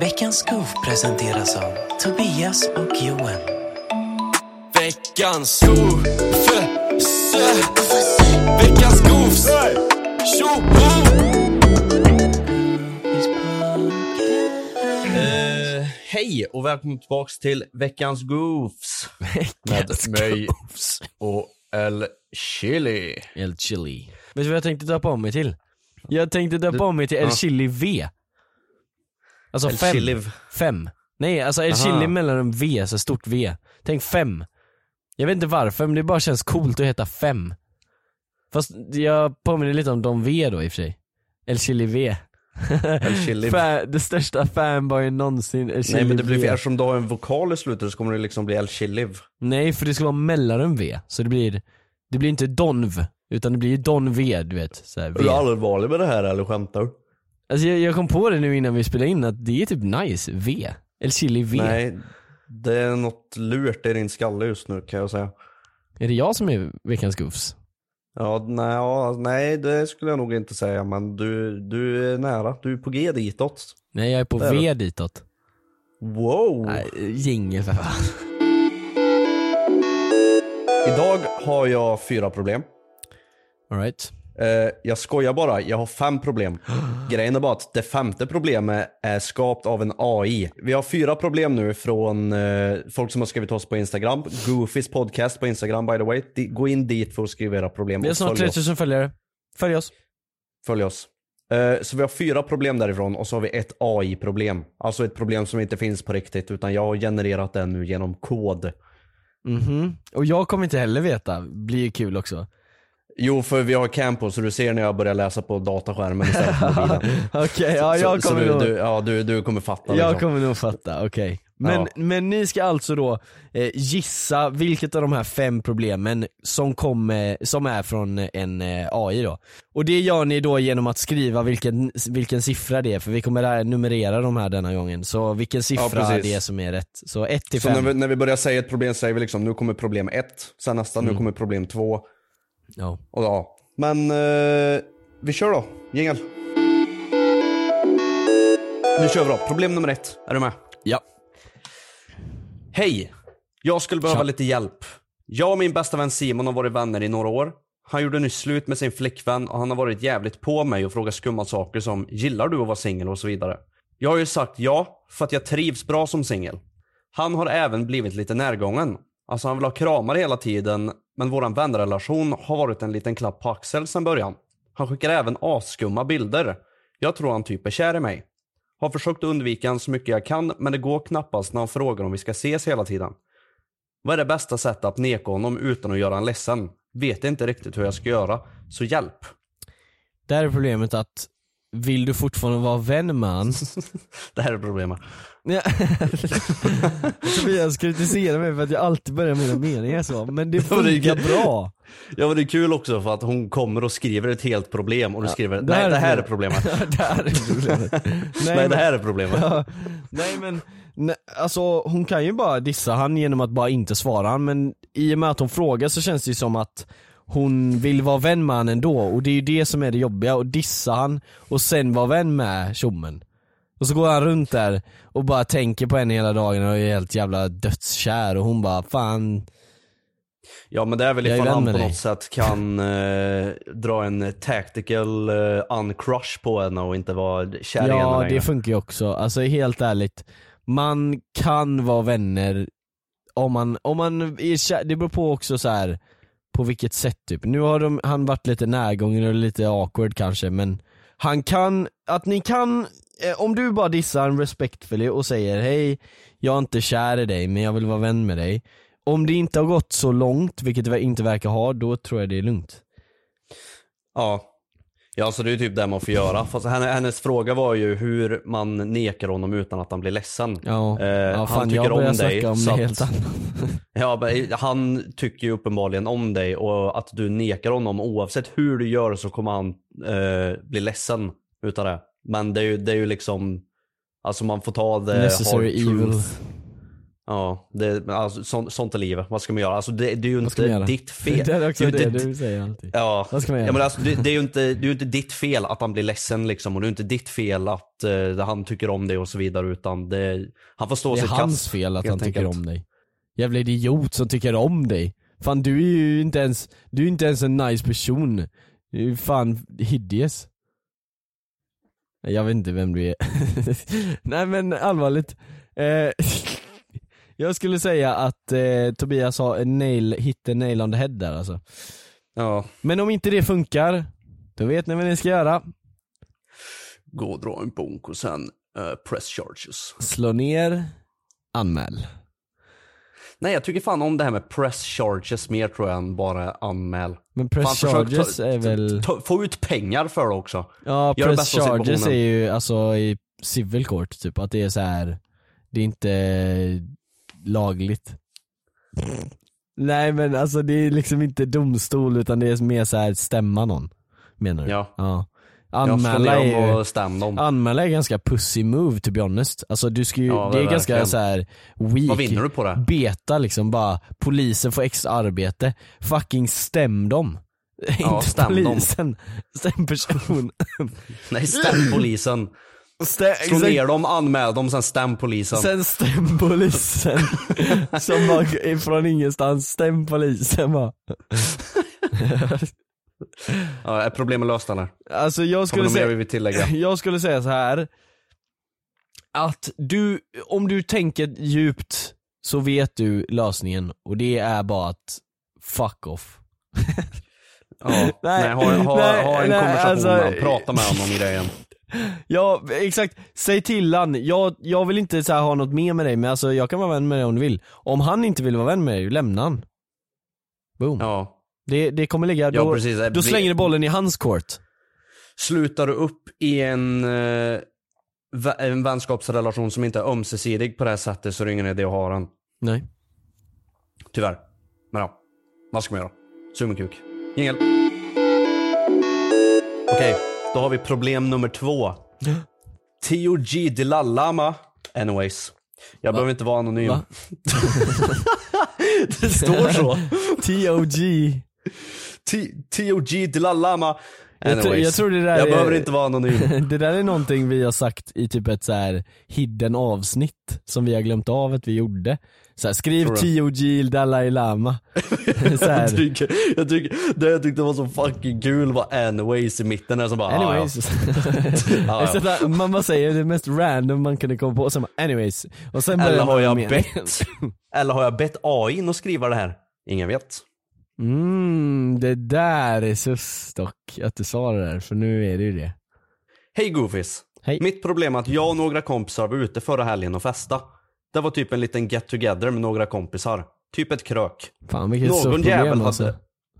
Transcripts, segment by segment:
Veckans Skov presenteras av Tobias och Johan. Veckans skov, Veckans skovs, Eh, hej och välkommen tillbaks till veckans Goofs. Med mig och El Chili. El Chili. Vet du vad jag tänkte döpa om mig till? Jag tänkte döpa om mig till El. Chili V. Alltså El fem. Chili. Fem. Nej, alltså El Aha. Chili mellan en V, så stort V. Tänk fem. Jag vet inte varför, men det bara känns coolt att heta fem. Fast jag påminner lite om Don V då i och för sig. El Chili V. El Chili. Det största fanboyen någonsin, El Chili Nej men det blir V. eftersom du har en vokal i slutet så kommer det liksom bli El Chili. Nej, för det ska vara mellan en V. Så det blir, det blir inte Donv, utan det blir Don V, du vet. Så här, Är v. du allvarlig med det här eller skämtar du? Alltså jag, jag kom på det nu innan vi spelade in att det är typ nice, V. El Chili V. Nej, det är något lurt i din skalle just nu kan jag säga. Är det jag som är veckans goofs? Ja, nej, ja, nej det skulle jag nog inte säga men du, du är nära, du är på G ditåt. Nej jag är på Det är V du. ditåt. Wow! Nej, jingel för fan. Idag har jag fyra problem. Alright. Eh, jag skojar bara, jag har fem problem. Grejen är bara att det femte problemet är skapat av en AI. Vi har fyra problem nu från eh, folk som har skrivit oss på Instagram. Goofys podcast på Instagram by the way. Di- gå in dit för att skriva era problem Vi har snart följ oss. 3000 följare. Följ oss. Följ oss. Eh, så vi har fyra problem därifrån och så har vi ett AI-problem. Alltså ett problem som inte finns på riktigt utan jag har genererat det nu genom kod. Mhm. Och jag kommer inte heller veta, blir ju kul också. Jo, för vi har Campo så du ser när jag börjar läsa på dataskärmen istället för mobilen. Okej, ja jag så, kommer så nog... du, du, ja, du, du kommer fatta Jag liksom. kommer nog fatta, okej. Men, Ja. men ni ska alltså då eh, gissa vilket av de här fem problemen som, kommer, som är från en eh, AI då. Och det gör ni då genom att skriva vilken, vilken siffra det är, för vi kommer numrera de här denna gången. Så vilken siffra precis. det är som är rätt. Så 1 till Så 5. när vi, när vi börjar säga ett problem säger vi liksom nu kommer problem ett, sen nästa, nu kommer problem två. Ja. Och ja. Men eh, vi kör då, jingel. Nu kör vi då, problem nummer ett. Är du med? ja. Hej! Jag skulle behöva Tja. lite hjälp. Jag och min bästa vän Simon har varit vänner i några år. Han gjorde nyss slut med sin flickvän och han har varit jävligt på mig och frågat skumma saker som “Gillar du att vara singel?” och så vidare. Jag har ju sagt ja, för att jag trivs bra som singel. Han har även blivit lite närgången. Alltså han vill ha kramar hela tiden, men våran vänrelation har varit en liten klapp på axeln sedan början. Han skickar även asskumma bilder. Jag tror han typ är kär i mig. Har försökt undvika honom så mycket jag kan, men det går knappast när han frågar om vi ska ses hela tiden. Vad är det bästa sättet att neka honom utan att göra honom ledsen? Vet inte riktigt hur jag ska göra, så hjälp. Där är problemet att vill du fortfarande vara vän med han? Det här är problemet. Ja. Tobias kritiserar mig för att jag alltid börjar mina meningar så, men det Ja, funkar bra. Ja men det är kul också för att hon kommer och skriver ett helt problem och du skriver det nej det här är problemet." det här är problemet. Nej, men- det här är problemet. Ja, nej men, nej, alltså hon kan ju bara dissa han genom att bara inte svara han men i och med att hon frågar så känns det ju som att hon vill vara vän med han ändå och det är ju det som är det jobbiga, och dissa han och sen vara vän med tjommen. Och så går han runt där och bara tänker på henne hela dagen och är helt jävla dödskär och hon bara fan Ja men det är väl är ifall han på dig. något sätt kan eh, dra en tactical eh, uncrush på henne och inte vara kär i henne Ja längre. det funkar ju också, alltså helt ärligt Man kan vara vänner om man, om man är kär, det beror på också så här på vilket sätt typ. Nu har de, han varit lite närgången och lite awkward kanske men han kan, att ni kan, eh, om du bara dissar en respectfully och säger hej, jag är inte kär i dig men jag vill vara vän med dig. Om det inte har gått så långt, vilket det inte verkar ha, då tror jag det är lugnt. Ja. Ja så det är typ det man får göra. Fast henne, hennes fråga var ju hur man nekar honom utan att han blir ledsen. Ja, Eh, ja han fan tycker jag om dig, om så att- helt annat. Ja, han tycker ju uppenbarligen om dig och att du nekar honom oavsett hur du gör så kommer han eh, bli ledsen utav det. Men det är ju, det är ju liksom, alltså man får ta det Necessary hard evil. Ja, det, alltså, sånt, sånt är livet. Vad ska man göra? Alltså det, det är ju inte ditt fel. Det är också det inte- du säger alltid. Ja, Vad ska man göra? ja men alltså, det, det är ju inte, det är ju inte ditt fel att han blir ledsen liksom och det är inte ditt fel att eh, han tycker om dig och så vidare utan det, han får stå Det är sitt hans kast, fel att han tycker om dig. Jävla idiot som tycker om dig. Fan du är ju inte ens, du är inte ens en nice person. Du är fan hideous. Jag vet inte vem du är. Nej men allvarligt. Eh, jag skulle säga att eh, Tobias har en nail, hit a nail on the head där alltså. Ja, Men om inte det funkar, då vet ni vad ni ska göra. gå och dra en bonk och sen eh, press charges. Slå ner, anmäl. Nej jag tycker fan om det här med press charges mer tror jag än bara anmäl. Men press Fan, charges ta, är väl... ta, få ut pengar för det också. Ja, Gör press charges är ju alltså i civil court typ, att det är så här. det är inte lagligt. Nej men alltså det är liksom inte domstol utan det är mer så här stämma någon. Menar du? Ja. ja. Anmäla dem är ju, dem. anmäla är ganska pussy move to be honest. Alltså du ska ju, Ja, det är verkligen. ganska så här weak. Vad vinner du på det? Beta liksom bara, polisen får extra arbete. Fucking stäm dem. Ja, inte stäm dem. polisen, stäm person. Nej stäm polisen. Stä- Slå ner dem, anmäl dem, sen stäm polisen. Sen stäm polisen. Som bara från ingenstans, stäm polisen bara. Ja, är problemet löst eller? Alltså jag skulle mer vi säga, vill tillägga? jag skulle säga så här att du, om du tänker djupt så vet du lösningen och det är bara att fuck off. Ja. Nej, Nej, ha, ha, nej, ha en nej, konversation alltså- med honom, prata med honom om grejen. Ja exakt, säg till han, jag, jag vill inte så ha något mer med dig men alltså jag kan vara vän med dig om du vill. Om han inte vill vara vän med dig, lämna han. Boom. Ja. Det, det kommer ligga, Ja, då, precis. då slänger du bollen i hans court. Slutar du upp i en, eh, en vänskapsrelation som inte är ömsesidig på det här sättet så är det ingen idé att ha den. Nej. Tyvärr. Men ja, vad ska man göra? Sug kuk. Jingel. Okej, då har vi problem nummer två. TOG Dilalama. Anyways. Jag behöver inte vara anonym. Va? det står så. TOG. TOG Dilalama. Jag, tro, Anyways. jag tror det där Jag är, behöver inte vara anonym. Det där är någonting vi har sagt i typ ett så här hidden avsnitt som vi har glömt av att vi gjorde. Så här, skriv? TOG Dalai Lama. Jag tycker, jag tycker, det jag tyckte var så fucking kul var anyways i mitten där som bara anyways. Ja, ja. Där, man bara säger det mest random man kunde komma på, bara, anyways. Och sen Eller har jag bett, eller har jag bett AI att skriva det här? Ingen vet. Mm, det där är sus dock, att du sa det där, för nu är det ju det. Hej Goofies. Hej. Mitt problem är att jag och några kompisar var ute förra helgen och festa. Det var typ en liten get together med några kompisar. Typ ett krök. Fan vilket Någon problem jävel hade... alltså.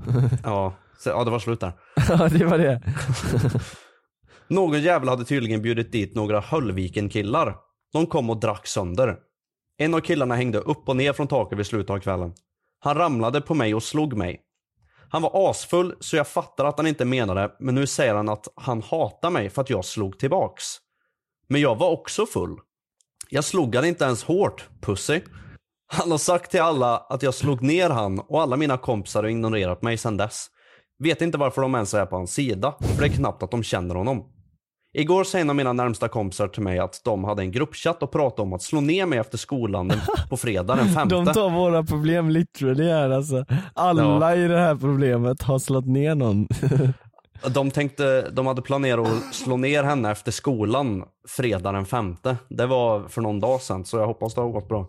Ja, så, ja det var slut där. Ja det var det. Någon jävel hade tydligen bjudit dit några Höllviken-killar. De kom och drack sönder. En av killarna hängde upp och ner från taket vid slutet av kvällen. Han ramlade på mig och slog mig. Han var asfull så jag fattar att han inte menade men nu säger han att han hatar mig för att jag slog tillbaks. Men jag var också full. Jag slog han inte ens hårt, pussy. Han har sagt till alla att jag slog ner han och alla mina kompisar har ignorerat mig sedan dess. Vet inte varför de ens är på hans sida, för det är knappt att de känner honom. Igår sa en av mina närmsta kompisar till mig att de hade en gruppchatt och pratade om att slå ner mig efter skolan på fredag den femte. De tar våra problem literally här alltså. Alla i det här problemet har slått ner någon. De tänkte, de hade planerat att slå ner henne efter skolan fredag den femte. Det var för någon dag sedan så jag hoppas det har gått bra.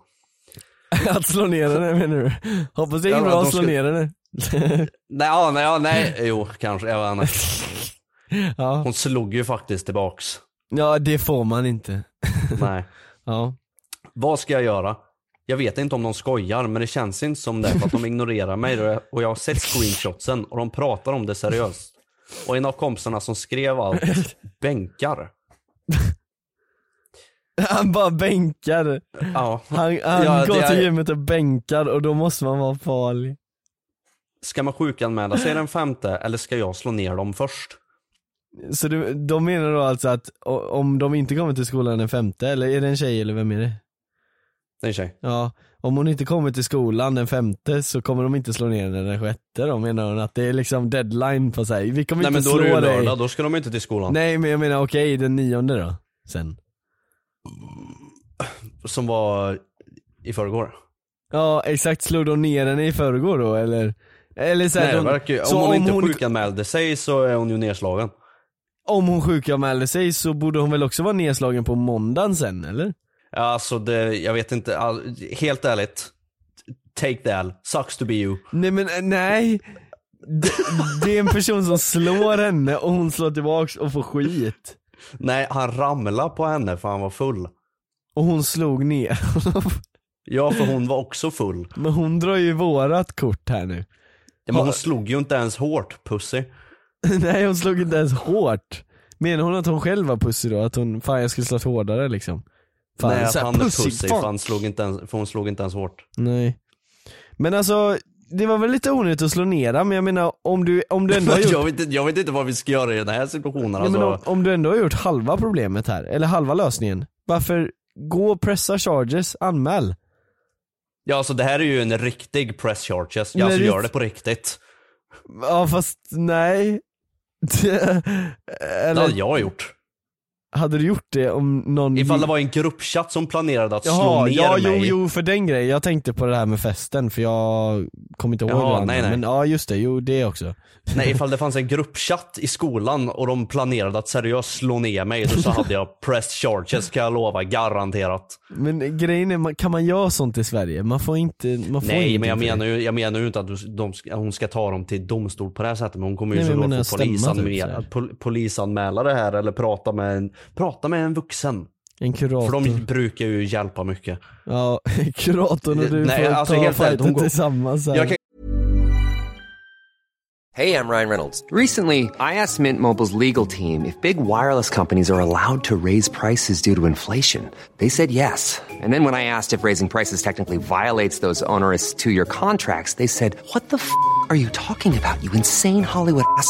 att slå ner henne menar du? Hoppas det Ja, bra att slå ner henne. Nej, ja, nej, ja, nej, jo kanske, jag vet inte. ja. Hon slog ju faktiskt tillbaks. ja, det får man inte. Nej. Ja. Vad ska jag göra? Jag vet inte om de skojar men det känns inte som det för att de ignorerar mig och jag, och jag har sett screenshotsen och de pratar om det seriöst. Och en av kompisarna som skrev allt bänkar. Han bara bänkar. Ja. Han, han Ja, går till är- gymmet och bänkar och då måste man vara farlig. Ska man sjukanmäla sig den femte eller ska jag slå ner dem först? Så du, de menar då alltså att om de inte kommer till skolan den femte, eller är det en tjej eller vem är det? En tjej. Ja, om hon inte kommer till skolan den femte så kommer de inte slå ner henne den sjätte då menar hon att det är liksom deadline på sig. Vi kommer Nej inte men då är det slå ju dig. lördag, då ska de inte till skolan. Nej men jag menar okej den nionde då, sen. Som var i förrgår. Ja exakt, slog de ner henne i förrgår då eller? Eller så Nej, de, verkar, ju- om hon inte hon, sjukanmälde sig så är hon ju nedslagen. om hon sjukanmälde sig så borde hon väl också vara nedslagen på måndagen sen eller? Ja, alltså det, jag vet inte, all, helt ärligt. Take that, sucks to be you. Nej men eh, nej. Det, det är en person som slår henne och hon slår tillbaks och får skit. Nej, han ramlade på henne för han var full. Och hon slog ner Ja, för hon var också full. Men hon drar ju vårat kort här nu. Ja, men hon slog ju inte ens hårt, pussy. Nej hon slog inte ens hårt. Menar hon att hon själv var pussy då? Att hon, fan jag skulle slått hårdare liksom? Fan, Nej, han fan. för, han slog inte ens, för hon slog inte ens hårt. Nej. Men alltså, det var väl lite onödigt att slå ner men jag menar om du, om du ändå har gjort jag, vet inte, jag vet inte vad vi ska göra i den här situationen. Nej, Alltså. men om, om du ändå har gjort halva problemet här, eller halva lösningen, varför gå och pressa charges, anmäl? Ja, alltså det här är ju en riktig press charges. Jag alltså, det- gör det på riktigt. Ja fast nej. Det eller hade jag gjort. Hade du gjort det om någon Ifall det var en gruppchatt som planerade att slå Jaha, ner ja jo, mig. jo för den grejen, jag tänkte på det här med festen för jag kommer inte ihåg Jaha, det nej, nej. Men ja just det, jo det också. Nej, ifall det fanns en gruppchatt i skolan och de planerade att seriöst slå ner mig, så hade jag press charges kan jag lova, garanterat. Men grejen är, kan man göra sånt i Sverige? Man får inte, man får Nej, men jag menar, ju, jag menar ju inte att de, hon ska ta dem till domstol på det här sättet, men hon kommer ju såklart få stämma typ, polisanmäla det här eller prata med en, prata med en vuxen. En kurator. För de brukar ju hjälpa mycket. Ja, kuratorn och du Nej, får alltså, ta helt fighten går- tillsammans här. Jag kan Hey, I'm Ryan Reynolds. Recently, I asked Mint Mobile's legal team if big wireless companies are allowed to raise prices due to inflation. They said yes. And then when I asked if raising prices technically violates those onerous two year contracts, they said, What the f are you talking about, you insane Hollywood ass?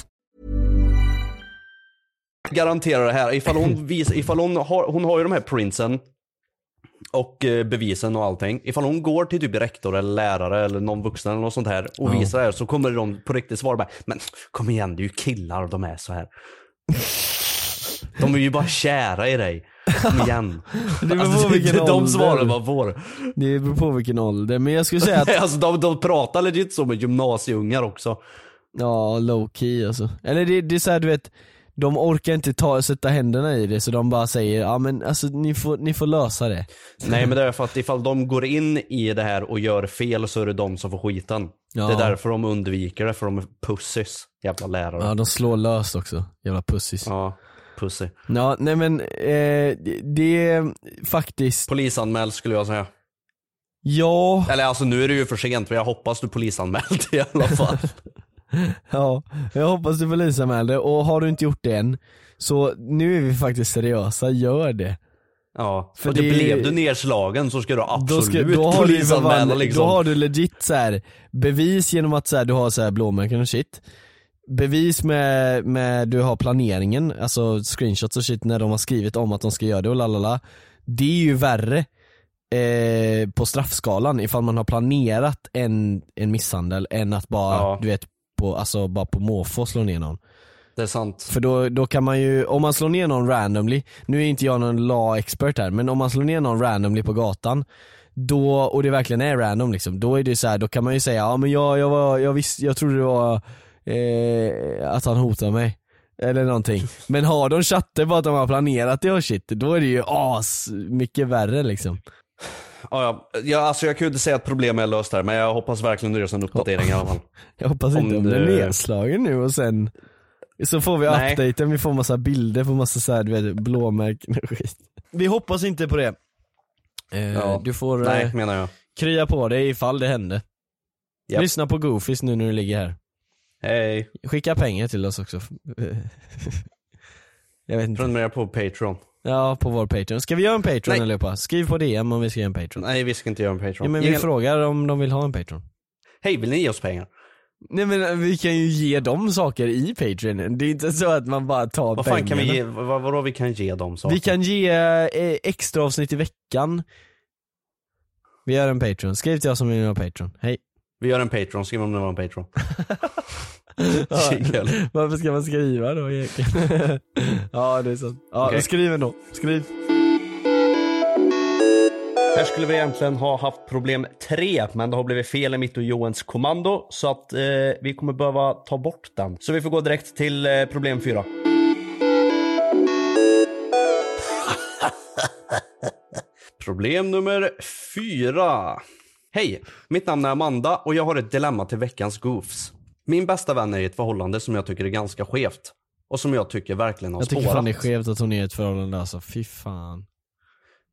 Garantera det här. Ifall hon, vis, ifall hon, har, hon har ju de här printsen och eh, bevisen och allting. Ifall hon går till typ rektor eller lärare eller någon vuxen eller något sånt här och Ja. visar det här så kommer de på riktigt svara bara Men kom igen, det är ju killar de är så här. De är ju bara kära i dig. Kom igen. Det beror Alltså, på det, vilken det, de ålder. svaren man får. Det beror på vilken ålder, men jag skulle säga att, alltså de, de pratar legit så med gymnasieungar också. ja low key alltså. Eller det, det är såhär du vet, de orkar inte ta, sätta händerna i det så de bara säger ja men alltså ni får, ni får lösa det. Nej men det är för att ifall de går in i det här och gör fel så är det de som får skiten. Ja. Det är därför de undviker det, för de är pussies. Jävla lärare. Ja de slår löst också, jävla pussis. Ja, Ja, pussy. nej men eh, det, är faktiskt, Polisanmäld skulle jag säga. ja, Eller alltså nu är det ju för sent för jag hoppas du polisanmäld i alla fall. ja, jag hoppas du polisanmäler och har du inte gjort det än, så nu är vi faktiskt seriösa, gör det. Ja, För och det det- blev du nedslagen så ska du absolut Då, ska, då, har du, polisanmäla fan- liksom. då har du legit så här, bevis genom att så här, du har så här blåmärken och shit Bevis med, med du har planeringen, alltså screenshots och shit när de har skrivit om att de ska göra det och lalala Det är ju värre eh, på straffskalan ifall man har planerat en, en misshandel än att bara, Ja. du vet, på, alltså bara på måfå slå ner någon Det är sant. för då, då kan man ju, om man slår ner någon randomly, nu är inte jag någon law-expert här, men om man slår ner någon randomly på gatan, då, och det verkligen är random liksom, då är det så här, då kan man ju säga ja men jag, jag var, jag visste, jag trodde det var eh, att han hotade mig. Eller någonting. Men har de chatter på att de har planerat det och shit, då är det ju as mycket värre liksom. Ja, ja. alltså jag kan ju inte säga att problemet är löst här men jag hoppas verkligen det görs en uppdatering i alla fall. Jag hoppas Om inte om det är det- nedslagen nu och sen så får vi Nej. updaten, vi får massa bilder på massa såhär du vet blåmärken och skit. Vi hoppas inte på det. Eh, Ja. Du får Nej, eh, menar jag. krya på dig ifall det hände. Japp. Lyssna på Goofies nu när du ligger här. Hej. Skicka pengar till oss också. Jag vet inte. Prenumerera på Patreon. Ja, på vår Patreon. Ska vi göra en Patreon Nej. allihopa? Skriv på DM om vi ska göra en Patreon. Nej vi ska inte göra en Patreon. Ja, men vi Ingen- frågar om de vill ha en Patreon. Hej, vill ni ge oss pengar? Nej men eh, vi kan ju ge dem saker i Patreon. Det är inte så att man bara tar Vad fan kan vi ge, vad, vadå vi kan ge dem saker? Vi kan ge eh, extra avsnitt i veckan. Vi gör en Patreon. Skriv till oss om ni vill ha Patreon. Hej. Vi gör en Patreon, skriv om det var en Patreon. Varför ska man skriva då egentligen? ja det är sant. Ja, Okej. skriv ändå. Skriv. Här skulle vi egentligen ha haft problem tre, men det har blivit fel i mitt och Johans kommando. Så att eh, vi kommer behöva ta bort den. Så vi får gå direkt till eh, problem fyra. problem nummer fyra. Hej! Mitt namn är Amanda och jag har ett dilemma till veckans goofs. Min bästa vän är i ett förhållande som jag tycker är ganska skevt. Och som jag tycker verkligen har Jag tycker spårat. fan det är skevt att hon är i ett förhållande alltså. Fy fan.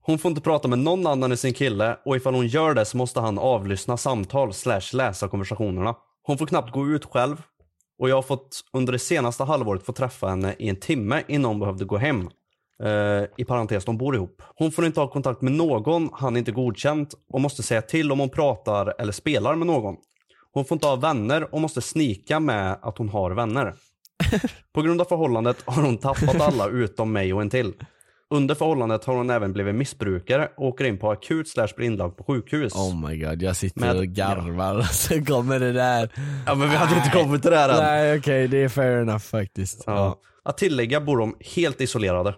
Hon får inte prata med någon annan än sin kille och ifall hon gör det så måste han avlyssna samtal slash läsa konversationerna. Hon får knappt gå ut själv och jag har fått under det senaste halvåret få träffa henne i en timme innan hon behövde gå hem. Eh, I parentes, de bor ihop. Hon får inte ha kontakt med någon han inte godkänt och måste säga till om hon pratar eller spelar med någon. Hon får inte ha vänner och måste snika med att hon har vänner. På grund av förhållandet har hon tappat alla utom mig och en till. Under förhållandet har hon även blivit missbrukare och åker in på akut slash blir inlagd på sjukhus. Oh my god, jag sitter Med- och garvar och så kommer det där. Ja men vi hade inte kommit till det här än. Nej okej, det är fair enough faktiskt. Ja. Att tillägga bor de helt isolerade.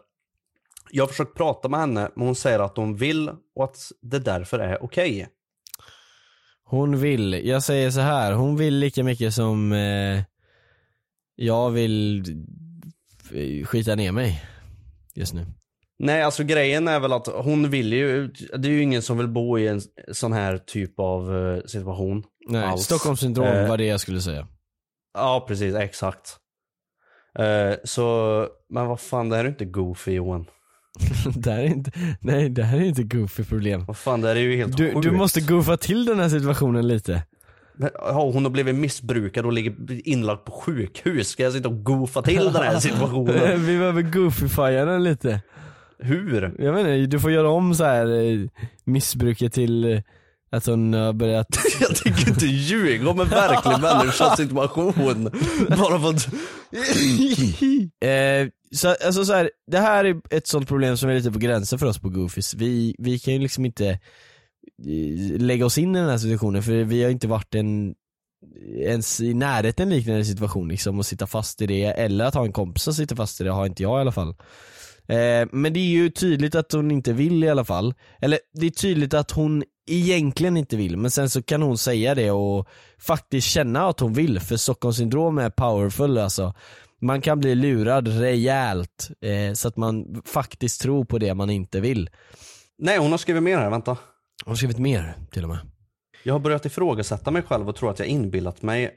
Jag har försökt prata med henne men hon säger att hon vill och att det därför är okej. Hon vill, jag säger så här, hon vill lika mycket som eh, jag vill eh, skita ner mig just nu. Nej alltså grejen är väl att hon vill ju, det är ju ingen som vill bo i en sån här typ av eh, situation. Nej, alls. Stockholmssyndrom Eh, var det jag skulle säga. Ja precis, exakt. Eh, så, men vad fan det här är inte goofy Johan. det här är inte, nej det här är inte goofy problem. Vad fan det här är ju helt Du, sjukt. du måste goofa till den här situationen lite. Ja, hon har blivit missbrukad och ligger inlagd på sjukhus. Ska jag sitta och goofa till den här situationen? Vi behöver goofifya den lite. Hur? Jag vet inte, du får göra om så här eh, missbruket till eh, att hon har börjat Jag tänker inte ljuga om en verklig människas situation. Bara för att... Eh, så, alltså så här, det här är ett sånt problem som är lite på gränsen för oss på Goofies. Vi, vi kan ju liksom inte eh, lägga oss in i den här situationen för vi har inte varit en, ens i närheten liknande situation liksom och sitta fast i det eller att ha en kompis som sitter fast i det har inte jag i alla fall. Eh, men det är ju tydligt att hon inte vill i alla fall. Eller det är tydligt att hon egentligen inte vill, men sen så kan hon säga det och faktiskt känna att hon vill, för Stockholmssyndrom är powerful alltså. Man kan bli lurad rejält, eh, så att man faktiskt tror på det man inte vill. Nej, hon har skrivit mer här, vänta. Hon har skrivit mer till och med. Jag har börjat ifrågasätta mig själv och tror att jag inbillat mig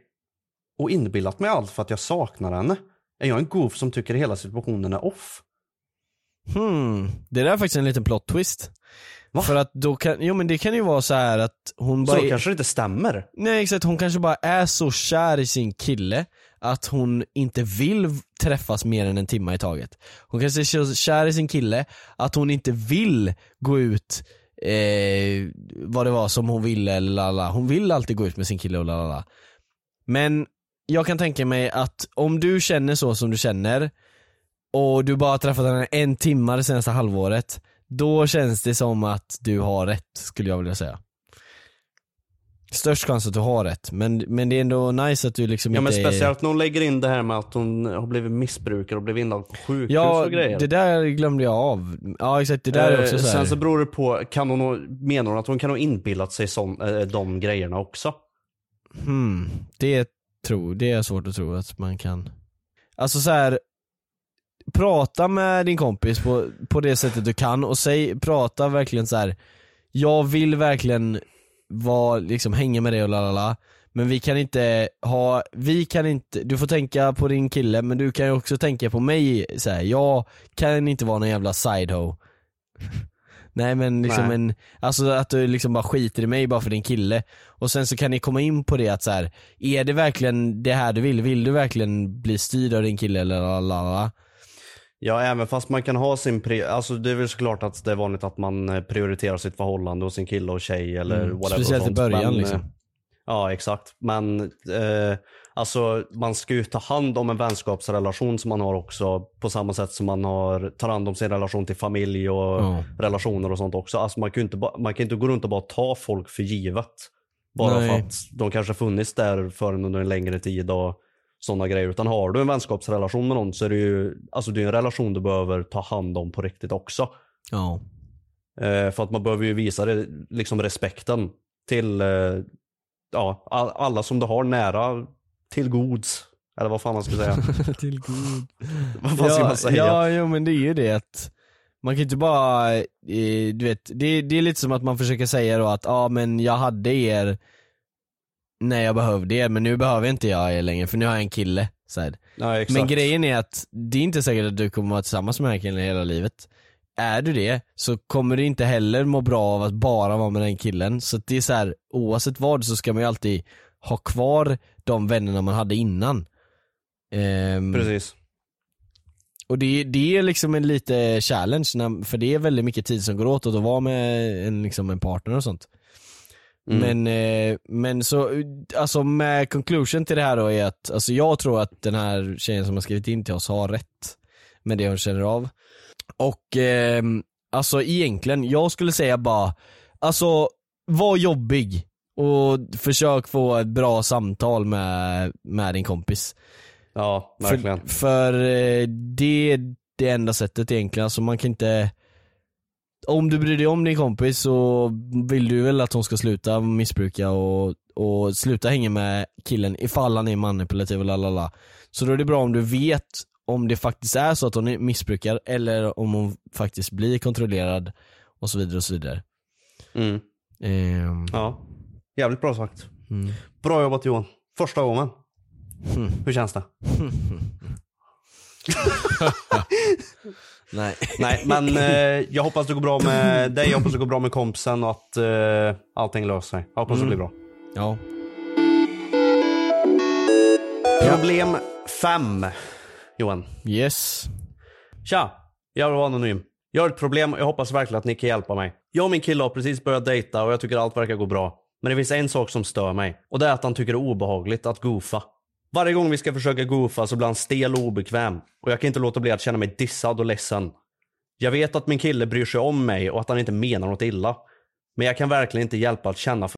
och inbillat mig allt för att jag saknar henne. Är jag en goof som tycker hela situationen är off? Hmm, det där är faktiskt en liten plot twist. Va? För att då kan, jo men det kan ju vara så här att hon Så bara då är- kanske det inte stämmer. Nej exakt, hon kanske bara är så kär i sin kille att hon inte vill träffas mer än en timme i taget. Hon kanske är så kär i sin kille att hon inte vill gå ut eh, vad det var som hon ville eller lala. Hon vill alltid gå ut med sin kille och lala. Men jag kan tänka mig att om du känner så som du känner och du bara har träffat henne en timme det senaste halvåret då känns det som att du har rätt skulle jag vilja säga. Störst chans att du har rätt, men, men det är ändå nice att du liksom Ja inte men är- speciellt när hon lägger in det här med att hon har blivit missbrukare och blivit inlagd på sjukhus Ja, och grejer. det där glömde jag av. Ja exakt, det där är också Eh, så här. Sen så beror det på, kan hon, menar hon att hon kan ha inbillat sig sån, eh, de grejerna också? Hmm, det, tror, det är svårt att tro att man kan Alltså så här. Prata med din kompis på, på det sättet du kan och säg, prata verkligen så här. Jag vill verkligen vara, liksom hänga med dig och lalala Men vi kan inte ha, vi kan inte, du får tänka på din kille men du kan ju också tänka på mig så här. jag kan inte vara någon jävla sideho Nej men liksom Nej. en, alltså att du liksom bara skiter i mig bara för din kille Och sen så kan ni komma in på det att så här, är det verkligen det här du vill? Vill du verkligen bli styrd av din kille eller lalala? Ja, även fast man kan ha sin, pri- alltså det är väl såklart att det är vanligt att man eh, prioriterar sitt förhållande och sin kille och tjej eller Mm, whatever. speciellt i början, Men, liksom. eh, Ja, exakt. Men eh, alltså man ska ju ta hand om en vänskapsrelation som man har också på samma sätt som man har, tar hand om sin relation till familj och Ja. relationer och sånt också. Alltså man kan ju inte, man kan inte gå runt och bara ta folk för givet. Bara Nej. för att de kanske funnits där för en under en längre tid och sådana grejer. Utan har du en vänskapsrelation med någon så är det ju alltså det är en relation du behöver ta hand om på riktigt också. Ja. Eh, för att man behöver ju visa det, liksom respekten till eh, ja, all, alla som du har nära till gods. Eller vad fan man ska säga. Till god. vad fan ska ja, man säga? Ja, jo men det är ju det att man kan inte bara, eh, du vet, det, det är lite som att man försöker säga då att ja men jag hade er när jag behövde er men nu behöver inte jag er längre för nu har jag en kille. Så. Ja. Men grejen är att det är inte säkert att du kommer vara tillsammans med den här killen hela livet. Är du det så kommer du inte heller må bra av att bara vara med den killen. Så det är så här, oavsett vad så ska man ju alltid ha kvar de vännerna man hade innan. Ehm, Precis. och det, det är liksom en lite challenge, när, för det är väldigt mycket tid som går åt att vara med en, liksom en partner och sånt. Mm. Men, eh, men så, alltså med conclusion till det här då är att, alltså jag tror att den här tjejen som har skrivit in till oss har rätt med det hon känner av. Och eh, alltså egentligen, jag skulle säga bara, alltså var jobbig och försök få ett bra samtal med, med din kompis. Ja, verkligen. För, för eh, det är det enda sättet egentligen, alltså man kan inte Om du bryr dig om din kompis så vill du väl att hon ska sluta missbruka och, och sluta hänga med killen ifall han är manipulativ och lalala. Så då är det bra om du vet om det faktiskt är så att hon missbrukar eller om hon faktiskt blir kontrollerad och så vidare och så vidare. Mm. Ehm, Ja, jävligt bra sagt. mm. Bra jobbat Johan. Första gången. Mm. Hur känns det? Nej. Nej, men eh, jag hoppas det går bra med dig, jag hoppas det går bra med kompisen och att eh, allting löser sig. Jag hoppas det blir bra. Ja. Problem 5. Johan. Yes. Tja, jag vill vara anonym. Jag har ett problem och jag hoppas verkligen att ni kan hjälpa mig. Jag och min kille har precis börjat dejta och jag tycker allt verkar gå bra. Men det finns en sak som stör mig. Och det är att han tycker det är obehagligt att goofa. Varje gång vi ska försöka goofa så blir han stel och obekväm. Och jag kan inte låta bli att känna mig dissad och ledsen. Jag vet att min kille bryr sig om mig och att han inte menar något illa. Men jag kan verkligen inte hjälpa att känna för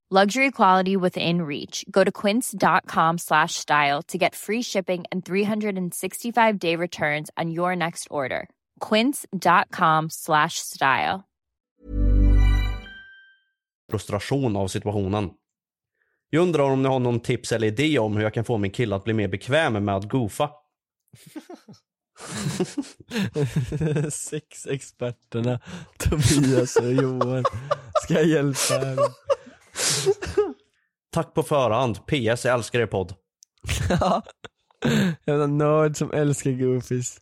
Luxury quality within reach. Go to quince.com slash style to get free shipping and 365 day returns on your next order. Quince.com slash style. frustration av situationen. Jag undrar om ni har någon tips eller idé om hur jag kan få min kille att bli mer bekväm med att goofa. Sexexperterna Tobias och Johan ska hjälpa er. Tack på förhand. PS, jag älskar er podd. Jävla nörd som älskar goofies.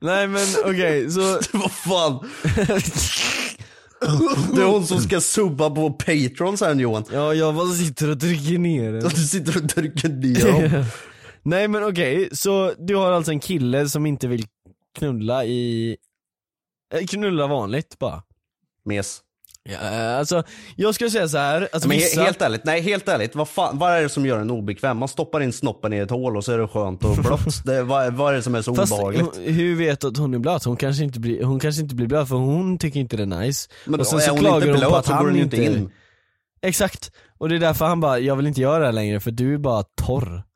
Nej men okej, så... Vad fan? Det är hon som ska subba på Patreon sen Johan. Ja, jag bara sitter och trycker ner den. Du sitter och trycker ner dem. Nej men okej, så du har alltså en kille som inte vill knulla i... eh, Knulla vanligt bara? Mes. Ja, alltså, jag skulle säga så här, alltså Men vissa... helt ärligt, nej helt ärligt, vad, fan, vad är det som gör en obekväm? Man stoppar in snoppen i ett hål och så är det skönt och blött. Det, vad, vad är det som är så Fast obehagligt? hur vet du att hon är blöt? Hon kanske inte blir, hon kanske inte blir blöt för hon tycker inte det är nice. Men och sen är så hon klagar inte hon blöt på att så han inte in. Exakt, och det är därför han bara, jag vill inte göra det här längre för du är bara torr.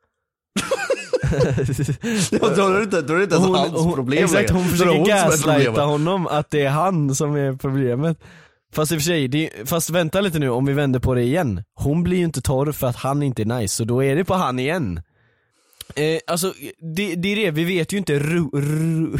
Ja, då är det inte, då är det inte ens Hon- hans hon- problem Exakt, hon försöker gaslighta honom att det är han som är problemet. Fast i och för sig, det, fast vänta lite nu om vi vänder på det igen. Hon blir ju inte torr för att han inte är nice, så då är det på han igen. Eh, alltså, det, det är det, vi vet ju inte ro, ro,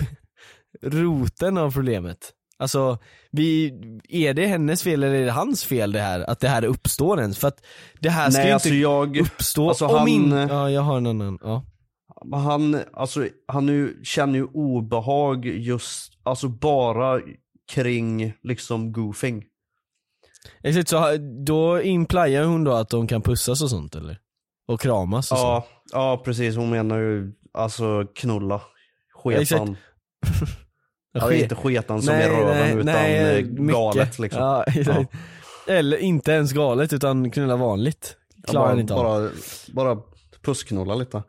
roten av problemet. Alltså, vi, är det hennes fel eller är det hans fel det här? Att det här uppstår ens? För att det här ska Nej ju alltså inte jag, uppstå alltså om han, in... Ja, jag har en annan, ja. han, alltså han nu känner ju obehag just, alltså bara kring liksom goofing. Exakt, så då impliar hon då att de kan pussas och sånt eller? Och kramas och Ja, sånt? ja precis, hon menar ju alltså knulla. Sketan. Ja, inte sketan som är röven utan eh, mycket. galet liksom. Ja, exakt. Eller inte ens galet utan knulla vanligt. Ja, Klarar bara, han inte av. bara, bara pussknulla lite.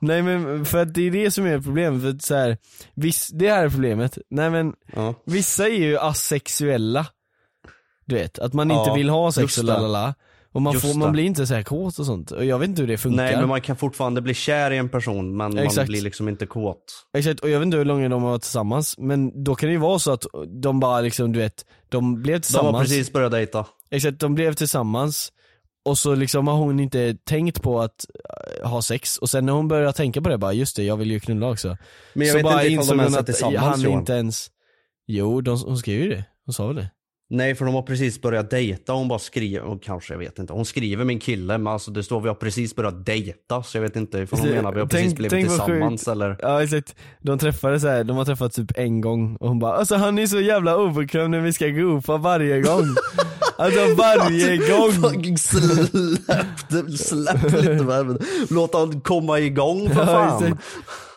Nej men för att det är det som är problemet, för att så här, viss, det här är problemet. Nej men, Ja. vissa är ju asexuella. Du vet, att man inte Ja, vill ha sex och lalala. Och man, får, man blir inte så här kåt och sånt. Och jag vet inte hur det funkar. Nej men man kan fortfarande bli kär i en person men man Exakt. blir liksom inte kåt. Exakt, och jag vet inte hur länge de har varit tillsammans, men då kan det ju vara så att de bara liksom, du vet, de blev De tillsammans. har precis börjat dejta. Exakt, de blev tillsammans och så liksom har hon inte tänkt på att äh, ha sex och sen när hon börjar tänka på det bara, just det, jag vill ju knulla också. Men jag så vet bara inte insåg hon att han inte ens Jo, de, hon skrev ju det. Hon sa väl det? Nej för de har precis börjat dejta, hon bara skriver, och kanske jag vet inte. Hon skriver min kille men alltså det står vi har precis börjat dejta så jag vet inte ifall hon Så- menar vi har tänk- precis blivit tillsammans eller. Ja exakt, de träffades här, de har träffats typ en gång och hon bara alltså han är så jävla obekväm när vi ska goofa varje gång. alltså varje gång. Fucking släpp, släpp lite med Låt han komma igång för fan.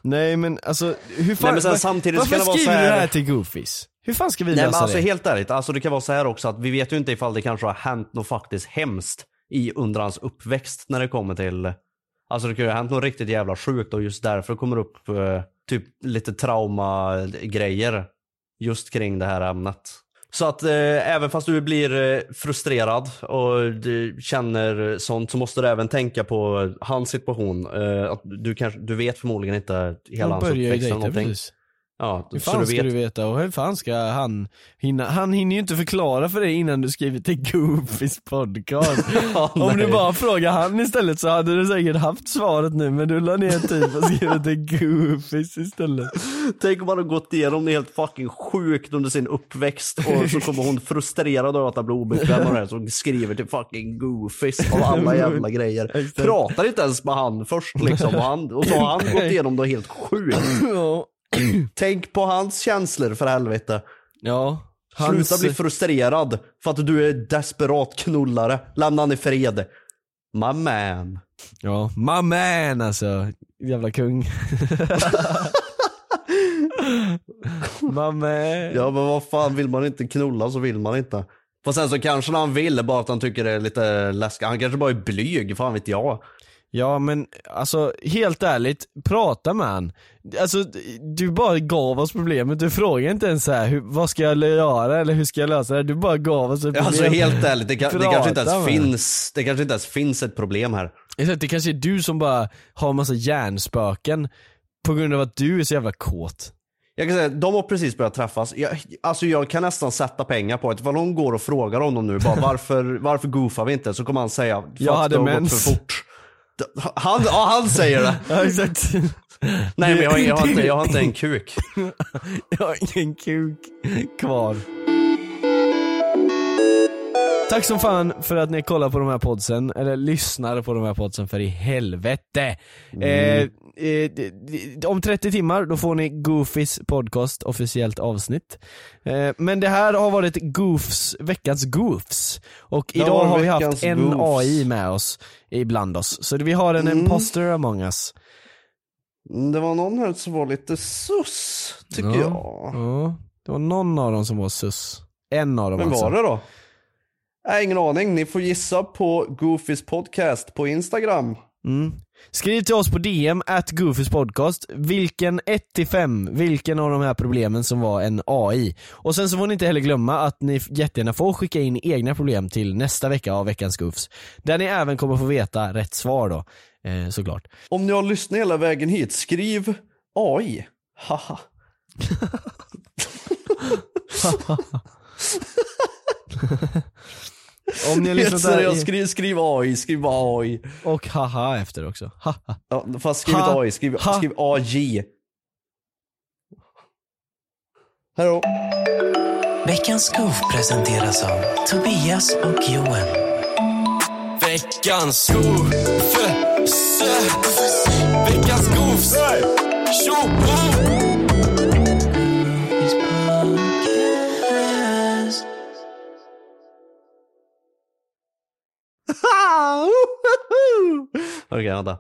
Nej men alltså, hur fan, Nej, men sen samtidigt varför ska det vara skriver så du här- det här till Goofies? Hur fan ska vi Nej men lösa alltså det? helt ärligt, alltså det kan vara så här också att vi vet ju inte ifall det kanske har hänt något faktiskt hemskt i under hans uppväxt när det kommer till Alltså det kan ju ha hänt något riktigt jävla sjukt och just därför kommer det upp eh, typ lite trauma-grejer just kring det här ämnet. Så att eh, även fast du blir eh, frustrerad och du känner sånt så måste du även tänka på hans situation. Eh, att du, kanske, du vet förmodligen inte hela hans uppväxt eller någonting. precis. Ja, Hur fan du ska vet. du veta och hur fan ska han hinna? Han hinner ju inte förklara för dig innan du skriver till Goofys podcast. Ja, Om du bara frågar han istället så hade du säkert haft svaret nu men du la ner tid och skrev till Goofys istället. Tänk om han har gått igenom det helt fucking sjukt under sin uppväxt och så kommer hon frustrerad över att han blir obekväm det här så skriver till fucking Goofies av alla jävla grejer. Pratar inte ens med han först liksom och, han, och så har han gått igenom det helt sjukt. Ja. Tänk på hans känslor för helvete. Ja. Hans... Sluta bli frustrerad för att du är desperat knullare. Lämna han i fred. My man. Ja, my man alltså. Jävla kung. man. Ja men vad fan, vill man inte knulla så vill man inte. Fast sen så kanske han vill, bara att han tycker det är lite läskigt. Han kanske bara är blyg, fan vet jag. Ja men alltså helt ärligt, prata med han. Alltså du bara gav oss problemet, du frågade inte ens så här, hur, vad ska jag göra eller hur ska jag lösa det? Du bara gav oss ett problem. Alltså helt ärligt, det, kan, det kanske inte ens finns, det kanske inte ens finns ett problem här. Exakt, det kanske är du som bara har massa hjärnspöken på grund av att du är så jävla kåt. Jag kan säga, de har precis börjat träffas. Jag, alltså jag kan nästan sätta pengar på att ifall någon går och frågar honom nu bara varför, varför goofar vi inte? Så kommer han säga, för Jag att hade det har gått mens. för fort. Han, ja, han säger det. Ja exakt. Nej men jag, har- jag, har inte, jag har inte en kuk. Jag har ingen kuk kvar. Tack som fan för att ni kollar på de här podsen, eller lyssnar på de här podsen för i helvete. Eh, eh, d- om 30 timmar då får ni Goofys podcast officiellt avsnitt. Eh, men det här har varit Goofs, veckans Goofs. Och idag har vi haft en Goofs. AI med oss ibland oss. Så vi har en Mm. imposter among us. Mm, Det var någon här som var lite sus, tycker Ja. jag. Ja, det var någon av dem som var sus. En av dem Men alltså. var det då? Nej, ingen aning. Ni får gissa på Goofys podcast på Instagram. Mm. Skriv till oss på DM, at Goofys podcast, vilken 1-5, vilken av de här problemen som var en AI. Och sen så får ni inte heller glömma att ni jättegärna får skicka in egna problem till nästa vecka av veckans Goofs. Där ni även kommer få veta rätt svar då, eh, såklart. Om ni har lyssnat hela vägen hit, skriv AI. Haha. Om ni Helt lyssnat där i, skriv, skriv AI, skriv bara AI. och haha efter också. Haha. Ja, fast skriv inte Ha. AI, skriv, Ha. skriv AJ. Hallå. Veckans goof presenteras av Tobias och Johan. Veckans goof, veckans goofs, tjoho! Okej, vänta.